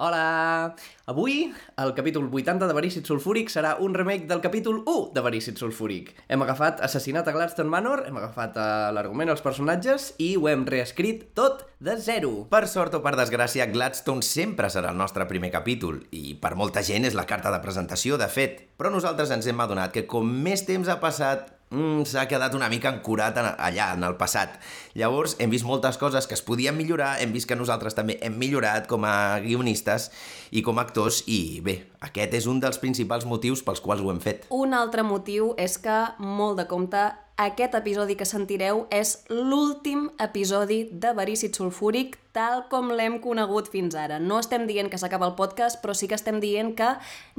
Hola! Avui, el capítol 80 de Verícid Sulfúric serà un remake del capítol 1 de Verícid Sulfúric. Hem agafat Assassinat a Gladstone Manor, hem agafat uh, l'argument, els personatges, i ho hem reescrit tot de zero. Per sort o per desgràcia, Gladstone sempre serà el nostre primer capítol, i per molta gent és la carta de presentació, de fet. Però nosaltres ens hem adonat que com més temps ha passat, mm, s'ha quedat una mica ancorat allà, en el passat. Llavors, hem vist moltes coses que es podien millorar, hem vist que nosaltres també hem millorat com a guionistes i com a actors, i bé, aquest és un dels principals motius pels quals ho hem fet. Un altre motiu és que, molt de compte, aquest episodi que sentireu és l'últim episodi de Verícid Sulfúric tal com l'hem conegut fins ara. No estem dient que s'acaba el podcast, però sí que estem dient que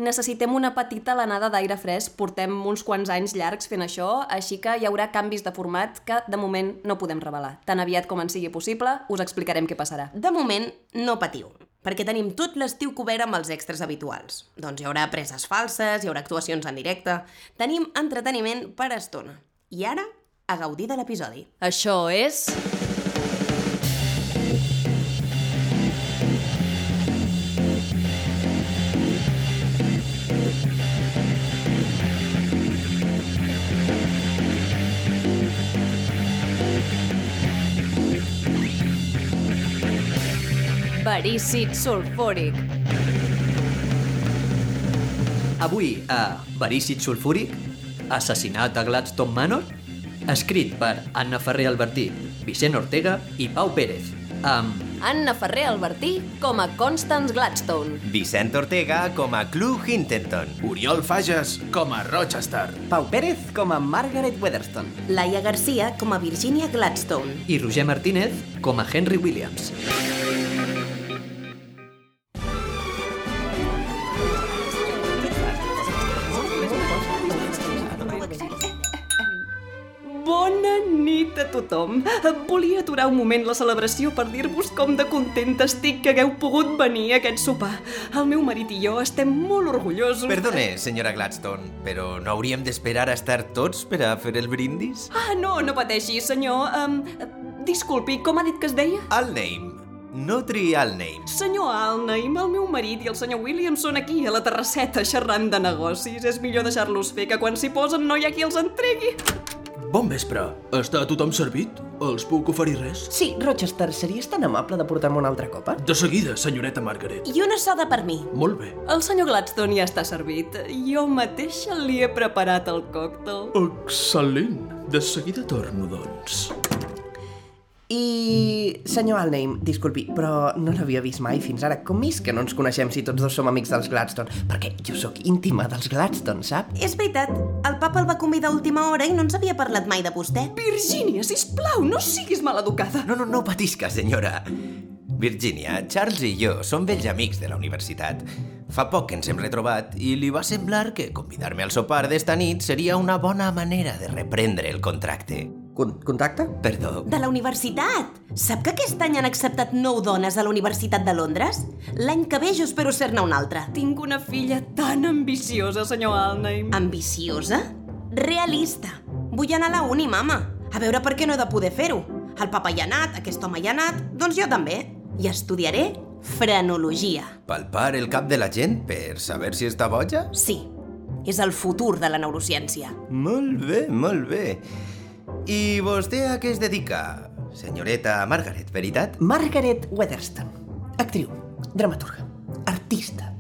necessitem una petita alenada d'aire fresc. Portem uns quants anys llargs fent això, així que hi haurà canvis de format que de moment no podem revelar. Tan aviat com en sigui possible, us explicarem què passarà. De moment, no patiu, perquè tenim tot l'estiu cobert amb els extras habituals. Doncs hi haurà preses falses, hi haurà actuacions en directe... Tenim entreteniment per estona. I ara, a gaudir de l'episodi. Això és... Verícid sulfúric. Avui, a Verícid Sulfúric, Assassinat a Gladstone Manor, escrit per Anna Ferrer Albertí, Vicent Ortega i Pau Pérez, amb Anna Ferrer Albertí com a Constance Gladstone. Vicent Ortega com a Clu Hintenton. Oriol Fages com a Rochester. Pau Pérez com a Margaret Weatherstone Laia Garcia com a Virginia Gladstone. i Roger Martínez com a Henry Williams. Tothom. Volia aturar un moment la celebració per dir-vos com de contenta estic que hagueu pogut venir a aquest sopar. El meu marit i jo estem molt orgullosos. Perdone, senyora Gladstone, però no hauríem d'esperar a estar tots per a fer el brindis? Ah, no, no pateixi, senyor. Um, disculpi, com ha dit que es deia? Al name. No trial name. Senyor Alneim, el meu marit i el senyor William són aquí, a la terrasseta, xerrant de negocis. És millor deixar-los fer, que quan s'hi posen no hi ha qui els entregui. Bon vespre. Està tothom servit? Els puc oferir res? Sí, Rochester, series tan amable de portar-me una altra copa? De seguida, senyoreta Margaret. I una soda per mi. Molt bé. El senyor Gladstone ja està servit. Jo mateixa li he preparat el còctel. Excel·lent. De seguida torno, doncs. I... senyor Alneim, disculpi, però no l'havia vist mai fins ara. Com és que no ens coneixem si tots dos som amics dels Gladstone? Perquè jo sóc íntima dels Gladstone, sap? És veritat, el papa el va convidar a última hora i no ens havia parlat mai de vostè. Virgínia, sisplau, no siguis maleducada. No, no, no patisca, senyora. Virginia, Charles i jo som vells amics de la universitat. Fa poc que ens hem retrobat i li va semblar que convidar-me al sopar d'esta nit seria una bona manera de reprendre el contracte. Con contacte? Perdó. De la universitat! Sap que aquest any han acceptat nou dones a la Universitat de Londres? L'any que ve jo espero ser-ne una altra. Tinc una filla tan ambiciosa, senyor Alneim. Ambiciosa? Realista. Vull anar a la uni, mama. A veure per què no he de poder fer-ho. El papa hi ha anat, aquest home hi ha anat, doncs jo també. I estudiaré frenologia. Palpar el cap de la gent per saber si està boja? Sí, és el futur de la neurociència. Molt bé, molt bé. I vostè a què es dedica? Senyoreta Margaret, veritat? Margaret Weatherstone, actriu, dramaturga, artista,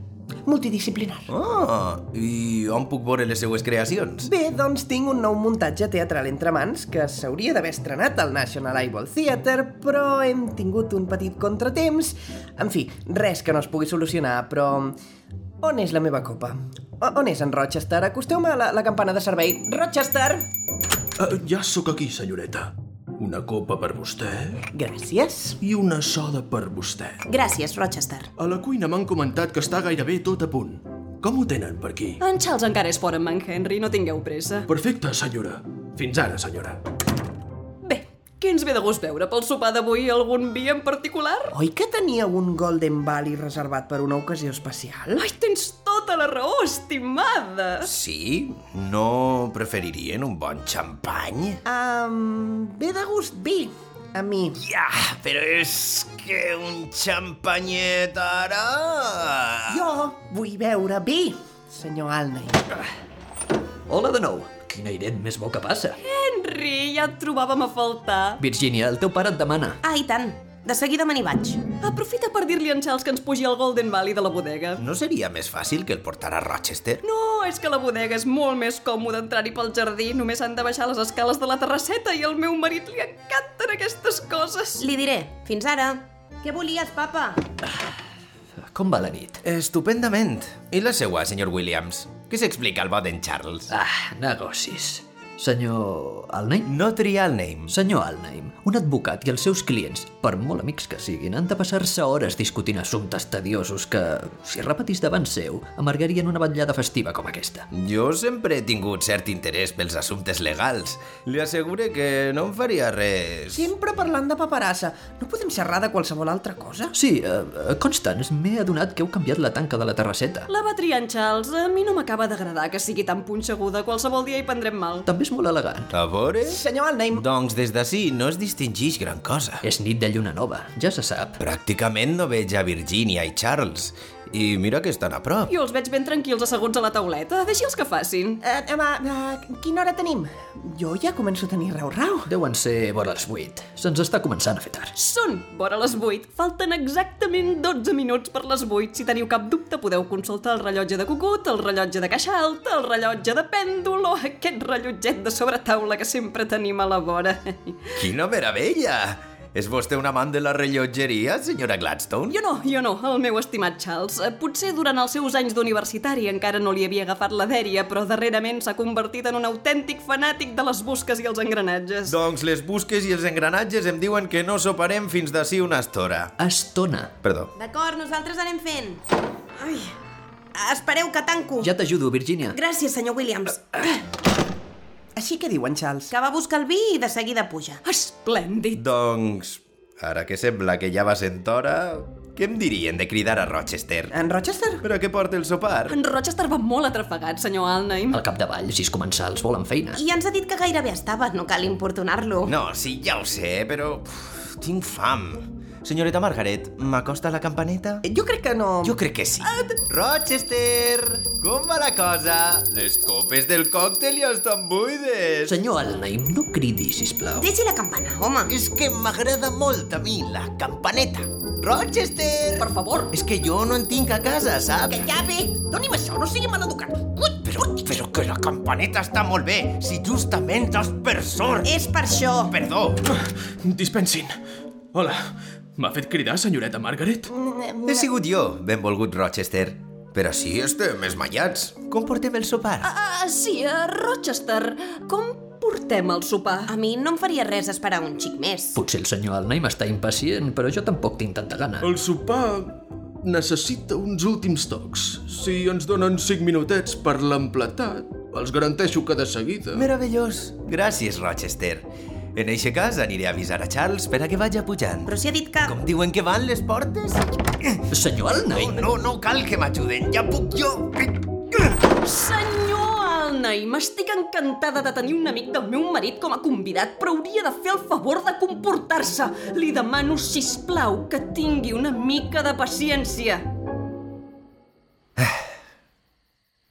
multidisciplinar. Oh, i on puc veure les seues creacions? Bé, doncs tinc un nou muntatge teatral entre mans que s'hauria d'haver estrenat al National Eyeball Theatre, però hem tingut un petit contratemps. En fi, res que no es pugui solucionar, però... On és la meva copa? O on és en Rochester? Acosteu-me a la, la campana de servei. Rochester! Uh, ja sóc aquí, senyoreta. Una copa per vostè Gràcies. i una soda per vostè. Gràcies, Rochester. A la cuina m'han comentat que està gairebé tot a punt. Com ho tenen per aquí? En Charles encara és fora amb en Henry, no tingueu pressa. Perfecte, senyora. Fins ara, senyora. Què ens ve de gust veure pel sopar d'avui? Algun vi en particular? Oi que tenia un Golden Valley reservat per una ocasió especial? Ai, tens tota la raó, estimada! Sí? No preferirien un bon xampany? Um, ve de gust vi, a mi. Ja, però és que un xampanyet ara... beure vi, senyor Alney. Hola de nou. Quin airet més bo que passa. Henry, ja et trobàvem a faltar. Virginia, el teu pare et demana. Ah, i tant. De seguida me n'hi vaig. Aprofita per dir-li a en Charles que ens pugi al Golden Valley de la bodega. No seria més fàcil que el portara a Rochester? No, és que la bodega és molt més còmode entrar-hi pel jardí. Només han de baixar les escales de la terrasseta i al meu marit li encanten aquestes coses. Li diré. Fins ara. Què volies, papa? Com va la nit? Estupendament. I la seua, senyor Williams? Què s'explica al bo d'en Charles? Ah, negocis. Senyor Alneim? No triar el name. Senyor Alneim, un advocat i els seus clients, per molt amics que siguin, han de passar-se hores discutint assumptes tediosos que, si repetís davant seu, amargarien una vetllada festiva com aquesta. Jo sempre he tingut cert interès pels assumptes legals. Li assegure que no em faria res... Sempre parlant de paperassa. No podem xerrar de qualsevol altra cosa? Sí, uh, Constance, m'he adonat que heu canviat la tanca de la terrasseta. La va triar en Charles. A mi no m'acaba d'agradar que sigui tan punxeguda. Qualsevol dia hi prendrem mal. També és molt elegant. A veure... Senyor Alney, Doncs des d'ací no es distingeix gran cosa. És nit de lluna nova, ja se sap. Pràcticament no veig a Virginia i Charles. I mira que estan a prop. Jo els veig ben tranquils asseguts a la tauleta. Deixi'ls que facin. eh, home, eh, quina hora tenim? Jo ja començo a tenir rau-rau. Deuen ser vora les 8. Se'ns està començant a fer tard. Són vora les 8. Falten exactament 12 minuts per les 8. Si teniu cap dubte, podeu consultar el rellotge de cucut, el rellotge de caixa alta, el rellotge de pèndol o aquest rellotget de sobretaula que sempre tenim a la vora. Quina meravella! És vostè un amant de la rellotgeria, senyora Gladstone? Jo no, jo no, el meu estimat Charles. Eh, Potser durant els seus anys d'universitari encara no li havia agafat la dèria, però darrerament s'ha convertit en un autèntic fanàtic de les busques i els engranatges. Doncs les busques i els engranatges em diuen que no soparem fins d'ací una estora. Estona. Perdó. D'acord, nosaltres anem fent. Ai, espereu que tanco. Ja t'ajudo, Virginia. Gràcies, senyor Williams. Així que diuen, Charles? Que va buscar el vi i de seguida puja. Esplèndid. Doncs, ara que sembla que ja va sent hora, què em dirien de cridar a Rochester? En Rochester? Per a què porta el sopar? En Rochester va molt atrafegat, senyor Alnheim. Al capdavall, sis comensals volen feina. I ens ha dit que gairebé estava, no cal importunar-lo. No, sí, ja ho sé, però... Uf, tinc fam. Senyoreta Margaret, m'acosta la campaneta? Jo crec que no... Jo crec que sí. Rochester! Com va la cosa? Les copes del còctel ja estan buides. Senyor Alneim, no cridi, sisplau. Deixi la campana, home. És que m'agrada molt a mi la campaneta. Rochester! Per favor. És que jo no en tinc a casa, saps? Que ja ve! Doni'm això, no sigui maleducat. Ui, Però, però que la campaneta està molt bé, si justament és per sort. És per això. Perdó. Dispensin. Hola. M'ha fet cridar, senyoreta Margaret? He sigut jo, benvolgut Rochester. Però sí, estem esmaiats. Com portem el sopar? Ah, sí, a Rochester. Com portem el sopar? A mi no em faria res esperar un xic més. Potser el senyor Alneim està impacient, però jo tampoc tinc tanta gana. El sopar necessita uns últims tocs. Si ens donen 5 minutets per l'empletat, els garanteixo que de seguida... Meravellós. Gràcies, Rochester. En eixe cas, aniré a avisar a Charles per a que vagi pujant. Però si ha dit que... Com diuen que van les portes? Senyor Alneim! No, no cal que m'ajuden, ja puc jo. Senyor Alneim, estic encantada de tenir un amic del meu marit com a convidat, però hauria de fer el favor de comportar-se. Li demano, si plau, que tingui una mica de paciència.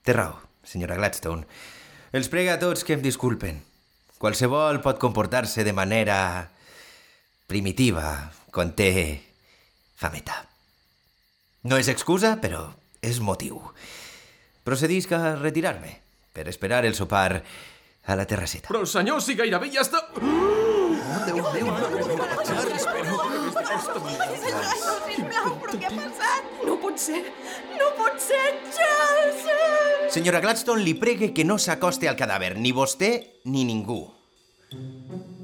Té raó, senyora Gladstone. Els prega a tots que em disculpen. Qualsevol pot comportar-se de manera primitiva quan té fameta. No és excusa, però és motiu. Procedisc a retirar-me per esperar el sopar a la terrasseta. Però, senyor, si gairebé ja està... No pot ser, no pot ser, Charles! Senyora Gladstone, li pregue que no s'acoste al cadàver, ni vostè ni ningú.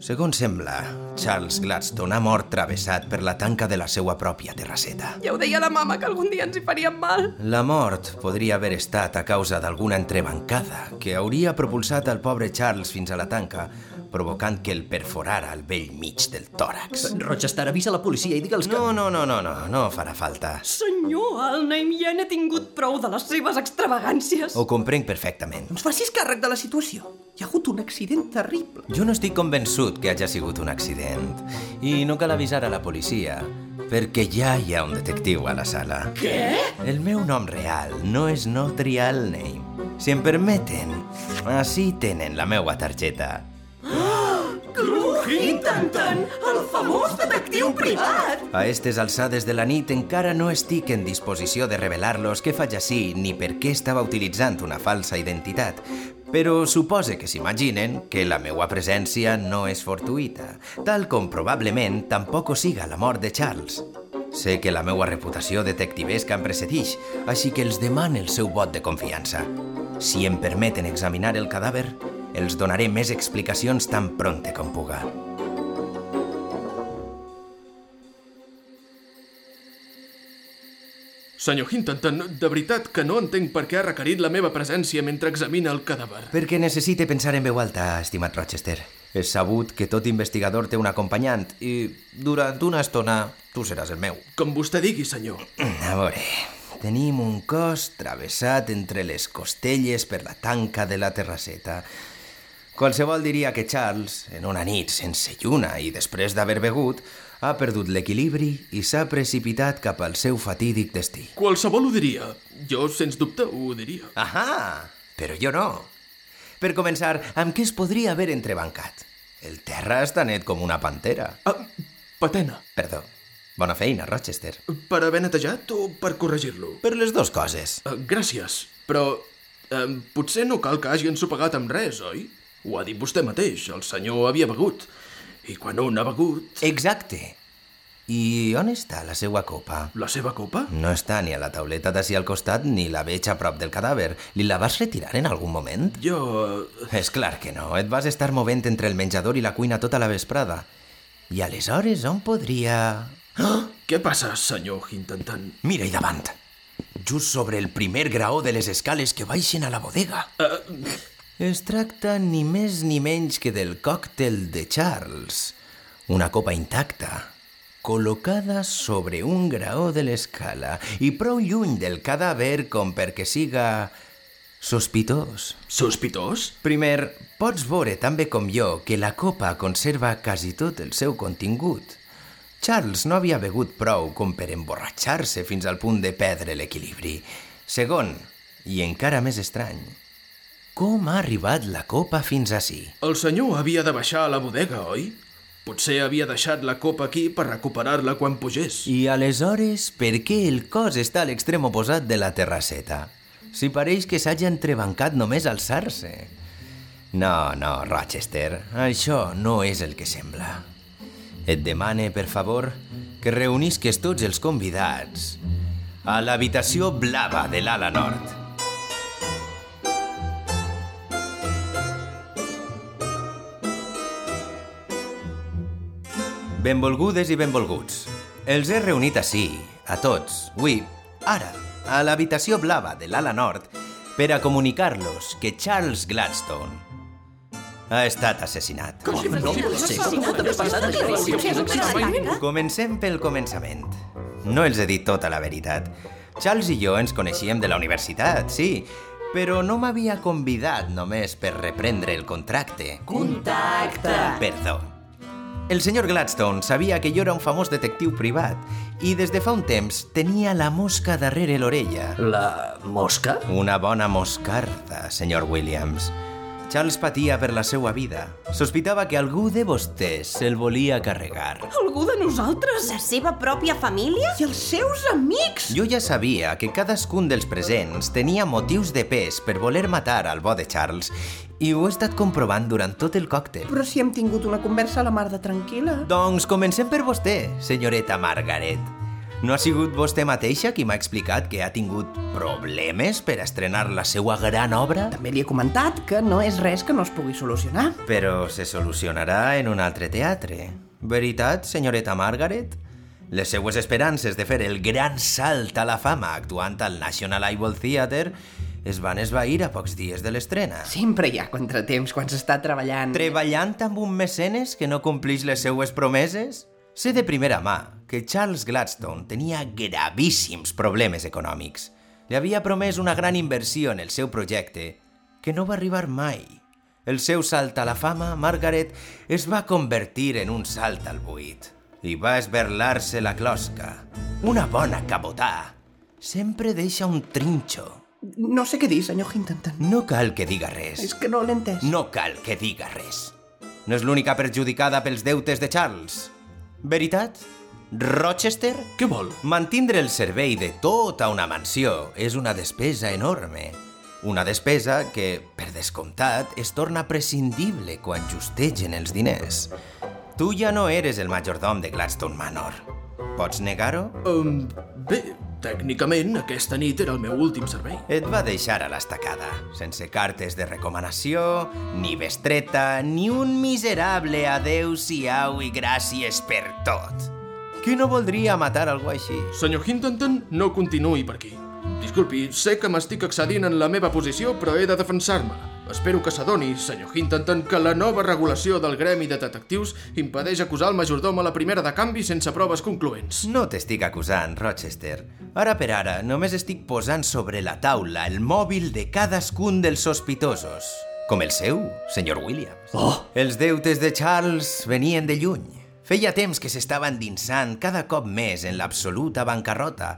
Segons sembla, Charles Gladstone ha mort travessat per la tanca de la seva pròpia terrasseta. Ja ho deia la mama, que algun dia ens hi faríem mal. La mort podria haver estat a causa d'alguna entrebancada que hauria propulsat el pobre Charles fins a la tanca, provocant que el perforara al vell mig del tòrax. Rochester, avisa la policia i digue'ls que... No, no, no, no, no, no farà falta. Senyor Alneim, ja n'he tingut prou de les seves extravagàncies. Ho comprenc perfectament. Doncs facis càrrec de la situació. Hi ha hagut un accident terrible. Jo no estic convençut que hagi sigut un accident. I no cal avisar a la policia, perquè ja hi ha un detectiu a la sala. Què? El meu nom real no és no trial name. Si em permeten, així tenen la meua targeta. Hintanton, el famós detectiu privat! A estes alçades de la nit encara no estic en disposició de revelar-los què faig així ni per què estava utilitzant una falsa identitat, però supose que s'imaginen que la meua presència no és fortuïta, tal com probablement tampoc ho siga la mort de Charles. Sé que la meua reputació detectivesca em precedix, així que els demane el seu vot de confiança. Si em permeten examinar el cadàver, els donaré més explicacions tan pronte com puga. Senyor Hinton, de veritat que no entenc per què ha requerit la meva presència mentre examina el cadàver. Perquè necessite pensar en veu alta, estimat Rochester. És sabut que tot investigador té un acompanyant i durant una estona tu seràs el meu. Com vostè digui, senyor. A veure, tenim un cos travessat entre les costelles per la tanca de la terrasseta. Qualsevol diria que Charles, en una nit sense lluna i després d'haver begut, ha perdut l'equilibri i s'ha precipitat cap al seu fatídic destí. Qualsevol ho diria. Jo, sens dubte, ho diria. Ahà, però jo no. Per començar, amb què es podria haver entrebancat? El terra està net com una pantera. Ah, patena. Perdó. Bona feina, Rochester. Per haver netejat o per corregir-lo? Per les dues coses. Uh, gràcies, però uh, potser no cal que hagi ensopegat amb res, oi? Ho ha dit vostè mateix, el senyor havia begut. I quan un ha begut... Exacte. I on està la seva copa? La seva copa? No està ni a la tauleta d'ací al costat ni la veig a prop del cadàver. Li la vas retirar en algun moment? Jo... És clar que no. Et vas estar movent entre el menjador i la cuina tota la vesprada. I aleshores on podria... Ah! Què passa, senyor Hintantan? Mira-hi davant. Just sobre el primer graó de les escales que baixen a la bodega. Uh, Es tracta ni més ni menys que del còctel de Charles. Una copa intacta, col·locada sobre un graó de l'escala i prou lluny del cadàver com perquè siga sospitós. sospitós? Primer, pots veure tan bé com jo que la copa conserva quasi tot el seu contingut. Charles no havia begut prou com per emborratxar-se fins al punt de perdre l'equilibri. Segon, i encara més estrany, com ha arribat la copa fins ací? El senyor havia de baixar a la bodega, oi? Potser havia deixat la copa aquí per recuperar-la quan pugés. I aleshores, per què el cos està a l'extrem oposat de la terrasseta? Si pareix que s'hagi entrebancat només alçar-se. No, no, Rochester, això no és el que sembla. Et demane, per favor, que reunisques tots els convidats a l'habitació blava de l'ala nord. Benvolgudes i benvolguts. Els he reunit ací, a tots, avui, ara, a l'habitació blava de l'ala nord, per a comunicar-los que Charles Gladstone ha estat assassinat. Comencem pel començament. No els he dit tota la veritat. Charles i jo ens coneixíem de la universitat, sí, però no m'havia convidat només per reprendre el contracte. Contacte! Perdó. El senyor Gladstone sabia que jo era un famós detectiu privat i des de fa un temps tenia la mosca darrere l'orella. La mosca? Una bona moscarda, senyor Williams. Charles patia per la seva vida. Sospitava que algú de vostès se'l volia carregar. Algú de nosaltres? La seva pròpia família? I els seus amics? Jo ja sabia que cadascun dels presents tenia motius de pes per voler matar al bo de Charles i ho he estat comprovant durant tot el còctel. Però si hem tingut una conversa a la mar de tranquil·la. Doncs comencem per vostè, senyoreta Margaret. No ha sigut vostè mateixa qui m'ha explicat que ha tingut problemes per estrenar la seva gran obra? També li he comentat que no és res que no es pugui solucionar. Però se solucionarà en un altre teatre. Veritat, senyoreta Margaret? Les seues esperances de fer el gran salt a la fama actuant al National Eyeball Theatre es van esvair a pocs dies de l'estrena. Sempre hi ha contratemps quan s'està treballant. Treballant amb un mecenes que no complix les seues promeses? Sé de primera mà que Charles Gladstone tenia gravíssims problemes econòmics. Li havia promès una gran inversió en el seu projecte, que no va arribar mai. el seu salt a la fama, Margaret es va convertir en un salt al buit i va esberlar-se la closca. Una bona cabotà sempre deixa un trinxo. No sé què dir, senyor Hintonton. No cal que diga res. És que no l'he entès. No cal que diga res. No és l'única perjudicada pels deutes de Charles. Veritat? Rochester? Què vol? Mantindre el servei de tota una mansió és una despesa enorme. Una despesa que, per descomptat, es torna prescindible quan justegen els diners. Tu ja no eres el majordom de Gladstone Manor. Pots negar-ho? Um, bé, tècnicament aquesta nit era el meu últim servei. Et va deixar a l'estacada, sense cartes de recomanació, ni bestreta, ni un miserable adeu-siau i gràcies per tot. Qui no voldria matar algú així? Senyor Hintonton, no continuï per aquí. Disculpi, sé que m'estic excedint en la meva posició, però he de defensar-me. Espero que s'adoni, senyor Hintonton, que la nova regulació del gremi de detectius impedeix acusar el majordom a la primera de canvi sense proves concloents. No t'estic acusant, Rochester. Ara per ara, només estic posant sobre la taula el mòbil de cadascun dels sospitosos. Com el seu, senyor Williams. Oh! Els deutes de Charles venien de lluny. Feia temps que s'estava endinsant cada cop més en l'absoluta bancarrota,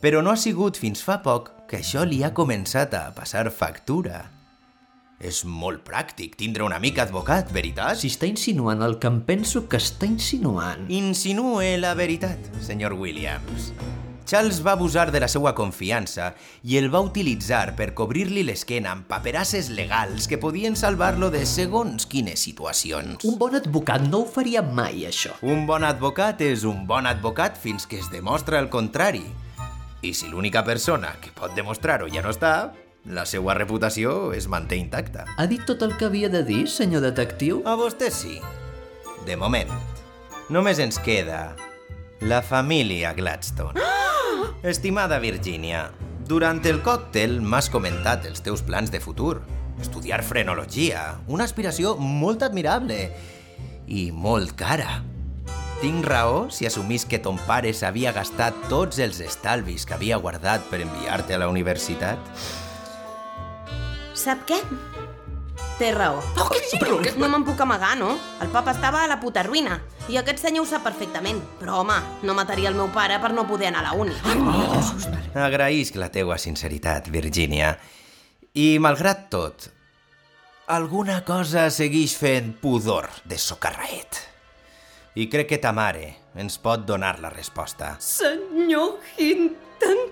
però no ha sigut fins fa poc que això li ha començat a passar factura. És molt pràctic tindre un amic advocat, veritat? Si està insinuant el que em penso que està insinuant... Insinue la veritat, senyor Williams. Charles va abusar de la seva confiança i el va utilitzar per cobrir-li l'esquena amb paperasses legals que podien salvar-lo de segons quines situacions. Un bon advocat no ho faria mai, això. Un bon advocat és un bon advocat fins que es demostra el contrari. I si l'única persona que pot demostrar-ho ja no està, la seva reputació es manté intacta. Ha dit tot el que havia de dir, senyor detectiu? A vostè sí. De moment. Només ens queda la família Gladstone. Estimada Virginia, durant el còctel m'has comentat els teus plans de futur. Estudiar frenologia, una aspiració molt admirable i molt cara. Tinc raó si assumís que ton pare s'havia gastat tots els estalvis que havia guardat per enviar-te a la universitat? Sap què? Té raó. No me'n puc amagar, no? El papa estava a la puta ruïna. I aquest senyor ho sap perfectament. Però, home, no mataria el meu pare per no poder anar a la uni. Agraïsc la teua sinceritat, Virginia. I, malgrat tot, alguna cosa segueix fent pudor de socarraet. I crec que ta mare ens pot donar la resposta. Senyor Hinton,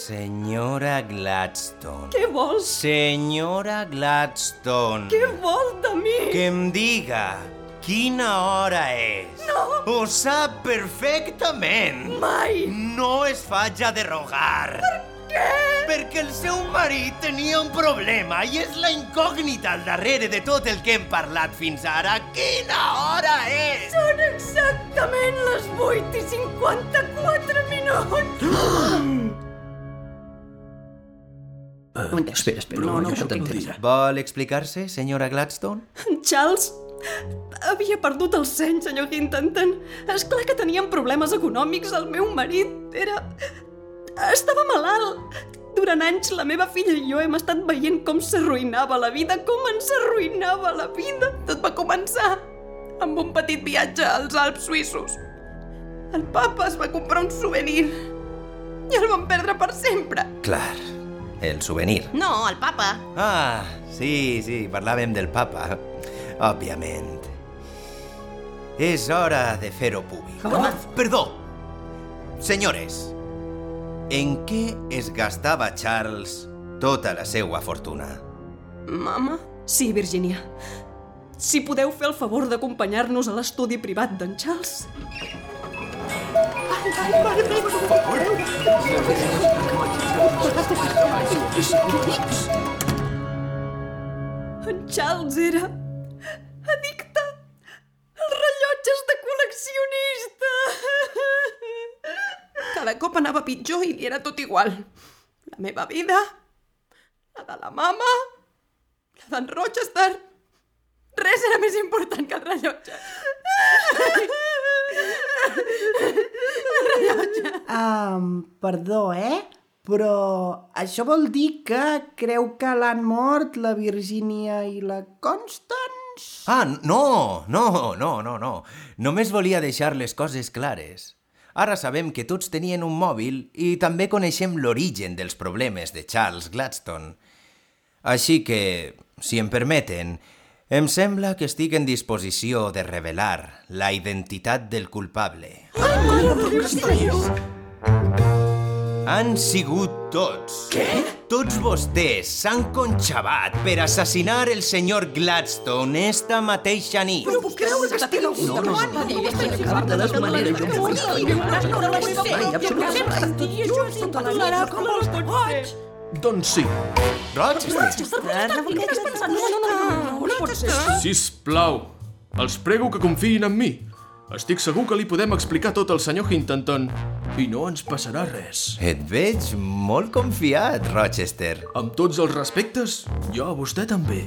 Senyora Gladstone. què vols? Senyora Gladstone. Què vol de mi? Que em diga quina hora és. No. Ho sap perfectament. Mai! No es faig a derrogar. Per què? Perquè el seu marit tenia un problema i és la incògnita al darrere de tot el que hem parlat fins ara. Quina hora és? Són exactament les 8 i 54 minuts! Uh, espera, espera, no, no, no què vol t'entens. dir? Vol explicar-se, senyora Gladstone? Charles havia perdut el seny, senyor Hintonton. És clar que teníem problemes econòmics. El meu marit era... Estava malalt. Durant anys la meva filla i jo hem estat veient com s'arruïnava la vida, com ens arruïnava la vida. Tot va començar amb un petit viatge als Alps suïssos. El papa es va comprar un souvenir i el vam perdre per sempre. Clar, el souvenir. No, el papa. Ah, sí, sí, parlàvem del papa. Òbviament. És hora de fer-ho públic. Home. Perdó! Senyores, en què es gastava Charles tota la seva fortuna? Mama? Sí, Virginia. Si podeu fer el favor d'acompanyar-nos a l'estudi privat d'en Charles. En Charles era addicte als rellotges de col·leccionista. Cada cop anava pitjor i li era tot igual. La meva vida, la de la mama, la d'en Rochester... Res era més important que el rellotge. Um, perdó, eh? Però això vol dir que creu que l'han mort la Virgínia i la Constance? Ah, no, no, no, no, no. Només volia deixar les coses clares. Ara sabem que tots tenien un mòbil i també coneixem l'origen dels problemes de Charles Gladstone. Així que, si em permeten, em sembla que estic en disposició de revelar la identitat del culpable. Han sigut tots. Què? Tots vostès s'han conxavat per assassinar el senyor Gladstone esta mateixa nit. No, no, no, no, de cap de les maneres. Jo no mai, absolutament mai. Doncs sí. Rochester, Sisplau, els prego que confiïn en mi. Estic segur que li podem explicar tot al senyor Hintonton i no ens passarà res. et veig molt confiat, Rochester. Amb tots els respectes, jo a vostè també.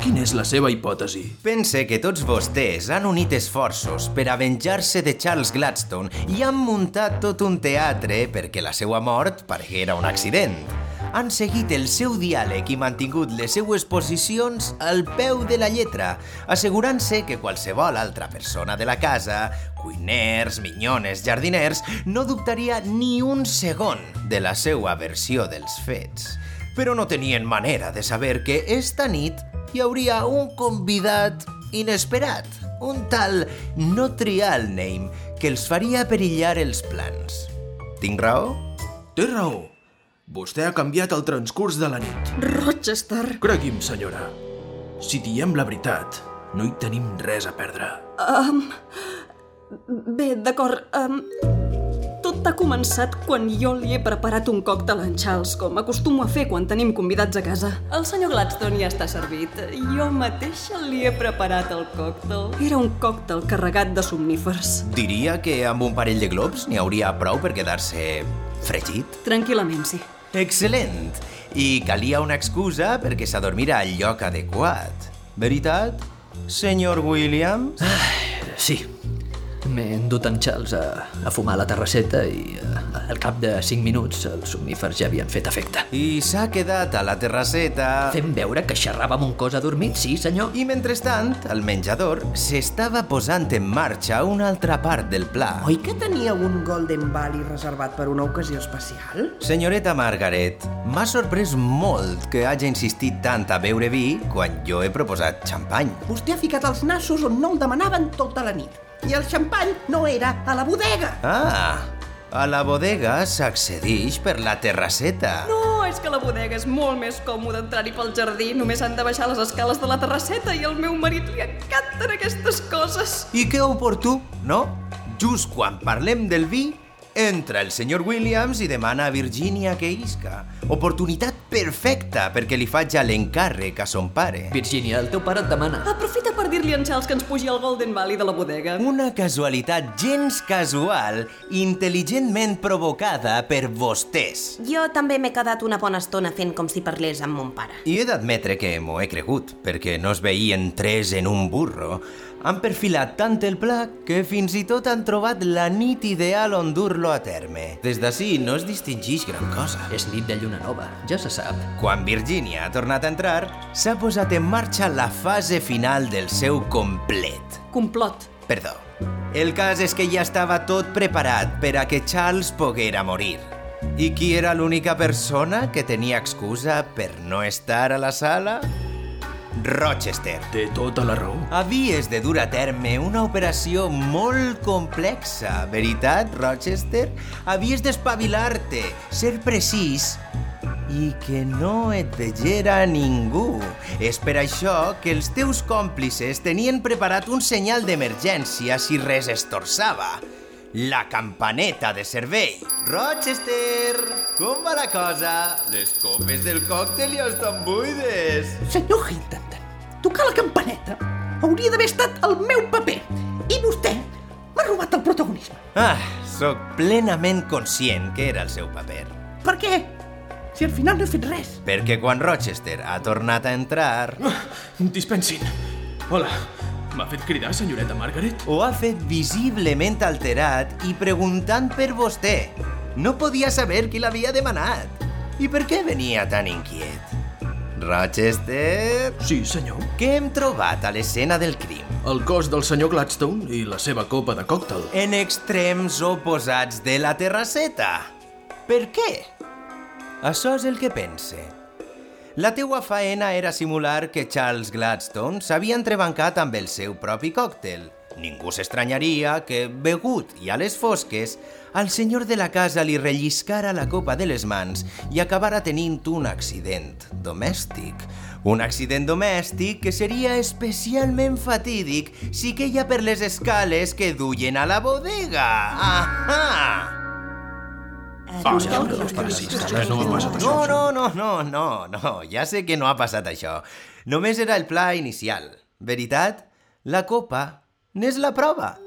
Quina és la seva hipòtesi? Pense que tots vostès han unit esforços per a venjar-se de Charles Gladstone i han muntat tot un teatre perquè la seva mort pareguera un accident. Han seguit el seu diàleg i mantingut les seues posicions al peu de la lletra, assegurant-se que qualsevol altra persona de la casa, cuiners, minyones, jardiners, no dubtaria ni un segon de la seva versió dels fets. Però no tenien manera de saber que esta nit hi hauria un convidat inesperat, un tal no trial name que els faria perillar els plans. Tinc raó? Té raó. Vostè ha canviat el transcurs de la nit. Rochester... Cregui'm, senyora. Si diem la veritat, no hi tenim res a perdre. Bé, d'acord. Um, tot ha començat quan jo li he preparat un còctel a en Charles, com acostumo a fer quan tenim convidats a casa. El senyor Gladstone ja està servit. Jo mateixa li he preparat el còctel. Era un còctel carregat de somnífers. Diria que amb un parell de globs n'hi hauria prou per quedar-se fregit. Tranquil·lament, sí. Excel·lent! I calia una excusa perquè s'adormira al lloc adequat. Veritat, senyor Williams? Sí, m'he endut en Charles a, a fumar a la terrasseta i eh, al cap de 5 minuts els somnífers ja havien fet efecte. I s'ha quedat a la terrasseta... Fem veure que xerrava amb un cos adormit, sí, senyor? I mentrestant, al menjador, s'estava posant en marxa una altra part del pla. Oi que tenia un Golden Valley reservat per una ocasió especial? Senyoreta Margaret, m'ha sorprès molt que hagi insistit tant a beure vi quan jo he proposat xampany. Vostè ha ficat els nassos on no el demanaven tota la nit. I el xampany no era a la bodega. Ah, a la bodega s'accedix per la terrasseta. No, és que la bodega és molt més còmode entrar-hi pel jardí. Només han de baixar les escales de la terrasseta i al meu marit li encanten aquestes coses. I que oportú, no? Just quan parlem del vi, entra el senyor Williams i demana a Virginia que isca. Oportunitat perfecta perquè li faig l'encàrrec a son pare. Virginia, el teu pare et demana. Aprofita per dir-li a en Charles que ens pugi al Golden Valley de la bodega. Una casualitat gens casual, intel·ligentment provocada per vostès. Jo també m'he quedat una bona estona fent com si parlés amb mon pare. I he d'admetre que m'ho he cregut, perquè no es veien tres en un burro. Han perfilat tant el pla que fins i tot han trobat la nit ideal on dur-lo a terme. Des d'ací no es distingeix gran cosa. És nit de lluna nova, ja se sap. Quan Virginia ha tornat a entrar, s'ha posat en marxa la fase final del seu complet. Complot. Perdó. El cas és que ja estava tot preparat per a que Charles poguera morir. I qui era l'única persona que tenia excusa per no estar a la sala? Rochester. Té tota la raó. Havies de dur a terme una operació molt complexa, veritat, Rochester? Havies d'espavilar-te, ser precís i que no et vegera ningú. És per això que els teus còmplices tenien preparat un senyal d'emergència si res es torçava. La campaneta de servei. Rochester, com va la cosa? Les copes del còctel ja estan buides. Senyor Hinton, tocar la campaneta hauria d'haver estat el meu paper. I vostè m'ha robat el protagonisme. Ah, sóc plenament conscient que era el seu paper. Per què? Si al final no he fet res. Perquè quan Rochester ha tornat a entrar, Dispensin. Hola. M'ha fet cridar, senyoreta Margaret? ho ha fet visiblement alterat i preguntant per vostè. No podia saber qui l'havia demanat. I per què venia tan inquiet? Rochester, Sí, senyor. què hem trobat a l'escena del crim? El cos del senyor Gladstone i la seva copa de còctel. En extrems oposats de la terrasseta. Per què? Això és el que pense. La teua faena era simular que Charles Gladstone s'havia entrebancat amb el seu propi còctel. Ningú s'estranyaria que, begut i a les fosques, al senyor de la casa li relliscara la copa de les mans i acabara tenint un accident domèstic. Un accident domèstic que seria especialment fatídic si queia per les escales que duien a la bodega. Ahà! No, no, no, no, no, no, ja sé que no ha passat això. Només era el pla inicial. Veritat? La copa n'és la prova.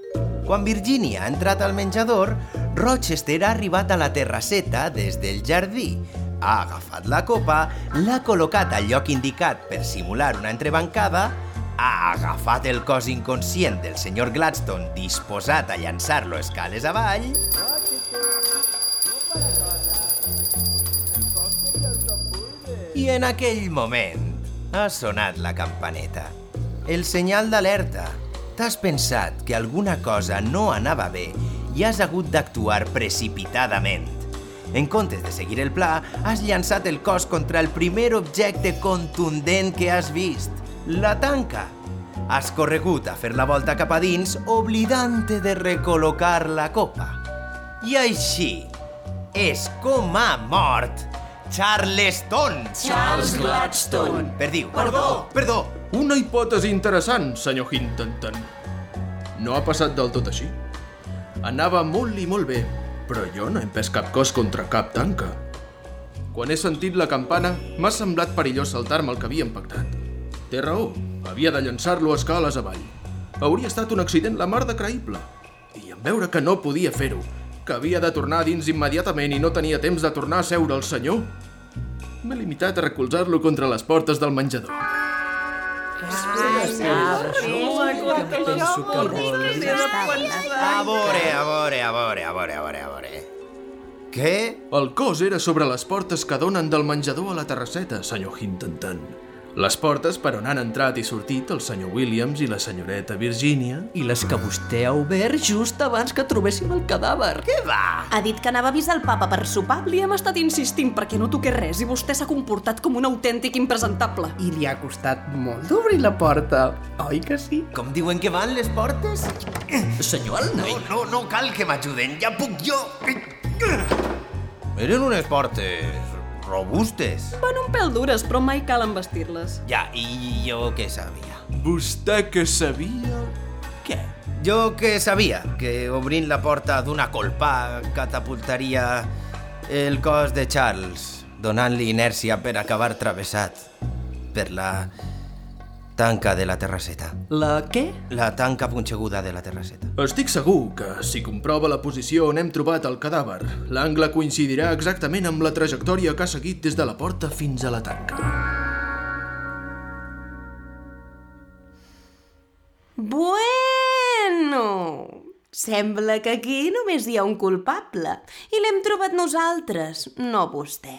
Quan Virginia ha entrat al menjador, Rochester ha arribat a la terrasseta des del jardí. Ha agafat la copa, l'ha col·locat al lloc indicat per simular una entrebancada, ha agafat el cos inconscient del senyor Gladstone disposat a llançar-lo escales avall I en aquell moment ha sonat la campaneta. El senyal d'alerta. T'has pensat que alguna cosa no anava bé i has hagut d'actuar precipitadament. En comptes de seguir el pla, has llançat el cos contra el primer objecte contundent que has vist, la tanca. Has corregut a fer la volta cap a dins, oblidant-te de recol·locar la copa. I així és com ha mort Charleston. Charles Gladstone. Perdiu. Perdó. Perdó. Una hipòtesi interessant, senyor Hintonton. No ha passat del tot així. Anava molt i molt bé, però jo no he empès cap cos contra cap tanca. Quan he sentit la campana, m'ha semblat perillós saltar-me el que havíem pactat. Té raó, havia de llançar-lo a escales avall. Hauria estat un accident la mar de creïble. I en veure que no podia fer-ho, que havia de tornar dins immediatament i no tenia temps de tornar a seure el senyor, m'he limitat a recolzar-lo contra les portes del menjador. A veure, a veure, a veure, a veure, a veure. Què? El cos era sobre les portes que donen del menjador a la terrasseta, senyor Hintonton. Les portes per on han entrat i sortit el senyor Williams i la senyoreta Virginia I les que vostè ha obert just abans que trobéssim el cadàver. Què va? Ha dit que anava a avisar el papa per sopar? Li hem estat insistint perquè no toqués res i vostè s'ha comportat com un autèntic impresentable. I li ha costat molt d'obrir la porta, oi que sí? Com diuen que van les portes? Senyor Alney, No, no, no cal que m'ajuden, ja puc jo. Eren unes portes robustes. Van un pèl dures, però mai cal embestir-les. Ja, i jo què sabia? Vostè que sabia... Què? Jo que sabia que obrint la porta d'una colpa catapultaria el cos de Charles, donant-li inèrcia per acabar travessat per la tanca de la terrasseta. la què? La tanca punxeguda de la terrasseta. Estic segur que, si comprova la posició on hem trobat el cadàver, l'angle coincidirà exactament amb la trajectòria que ha seguit des de la porta fins a la tanca. Bueno, sembla que aquí només hi ha un culpable i l'hem trobat nosaltres, no vostè.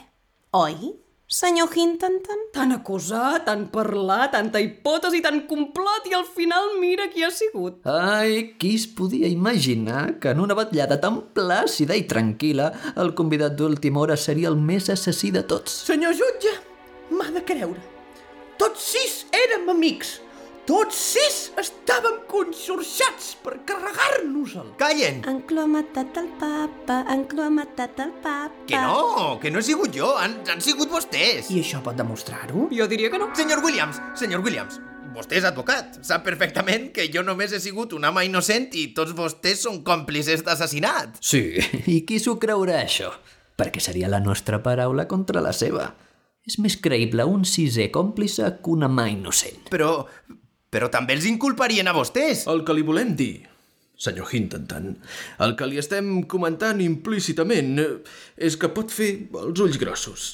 Oi, senyor Hintonton? Tant acusar, tant parlar, tanta hipòtesi, tant complot i al final mira qui ha sigut. Ai, qui es podia imaginar que en una batllada tan plàcida i tranquil·la el convidat d'última hora seria el més assassí de tots? Senyor jutge, m'ha de creure. Tots sis érem amics. Tots sis estàvem conxorxats per carregar-nos-el. Callen! Matat el papa, Enclo ha matat el papa... Que no, que no he sigut jo, han, han sigut vostès. I això pot demostrar-ho? Jo diria que no. Senyor Williams, senyor Williams, vostè és advocat. Sap perfectament que jo només he sigut un home innocent i tots vostès són còmplices d'assassinat. Sí, i qui s'ho creurà, això? Perquè seria la nostra paraula contra la seva. És més creïble un sisè còmplice que una mà innocent. Però... però també els inculparien a vostès. El que li volem dir, senyor Hintonton, el que li estem comentant implícitament eh, és que pot fer els ulls grossos.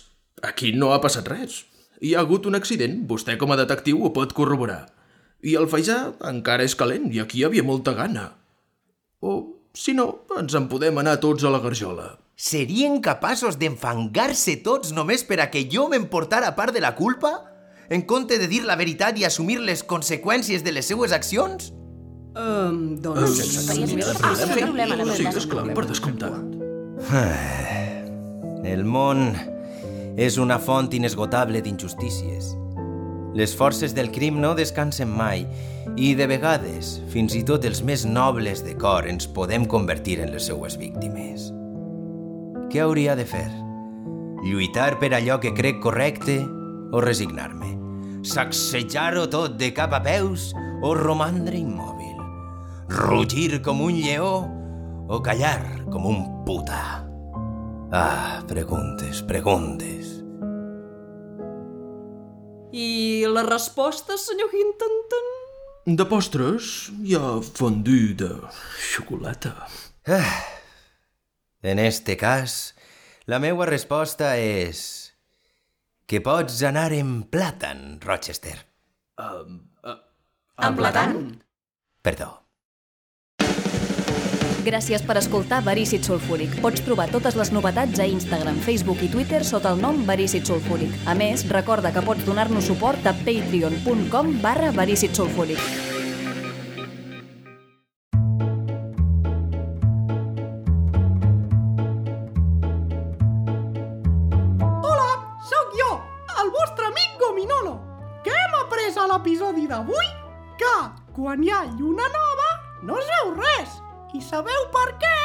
Aquí no ha passat res. Hi ha hagut un accident, vostè com a detectiu ho pot corroborar. I el fejar encara és calent i aquí hi havia molta gana. O, si no, ens en podem anar tots a la garjola. serien capaços d'enfangar-se tots només per a que jo m'emportara part de la culpa? En compte de dir la veritat i assumir les conseqüències de les seues accions? Um, doncs... Ah, sí, problema, Sí, veritat. esclar, per descomptat. El món és una font inesgotable d'injustícies. Les forces del crim no descansen mai i, de vegades, fins i tot els més nobles de cor ens podem convertir en les seues víctimes. Què hauria de fer? Lluitar per allò que crec correcte o resignar-me? Sacsejar-ho tot de cap a peus o romandre immòbil? Rugir com un lleó o callar com un puta? Ah, preguntes, preguntes. I la resposta, senyor Hintonton? De postres, hi ha fondue de xocolata. En este cas, la meua resposta és... que pots anar en plàtan, Rochester. En platan? Perdó. Gràcies per escoltar Verícid Sulfúric. Pots trobar totes les novetats a Instagram, Facebook i Twitter sota el nom Verícid Sulfúric. A més, recorda que pots donar-nos suport a patreon.com barra Verícid Sulfúric. Quan hi ha lluna nova no es veu res. I sabeu per què?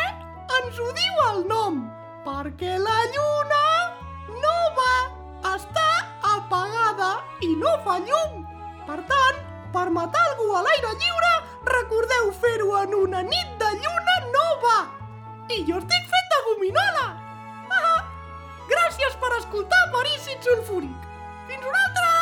Ens ho diu el nom. Perquè la lluna nova està apagada i no fa llum. Per tant, per matar algú a l'aire lliure, recordeu fer-ho en una nit de lluna nova. I jo estic fet de gominola. Ah, Gràcies per escoltar Verícid Sulfúric. Fins una altra!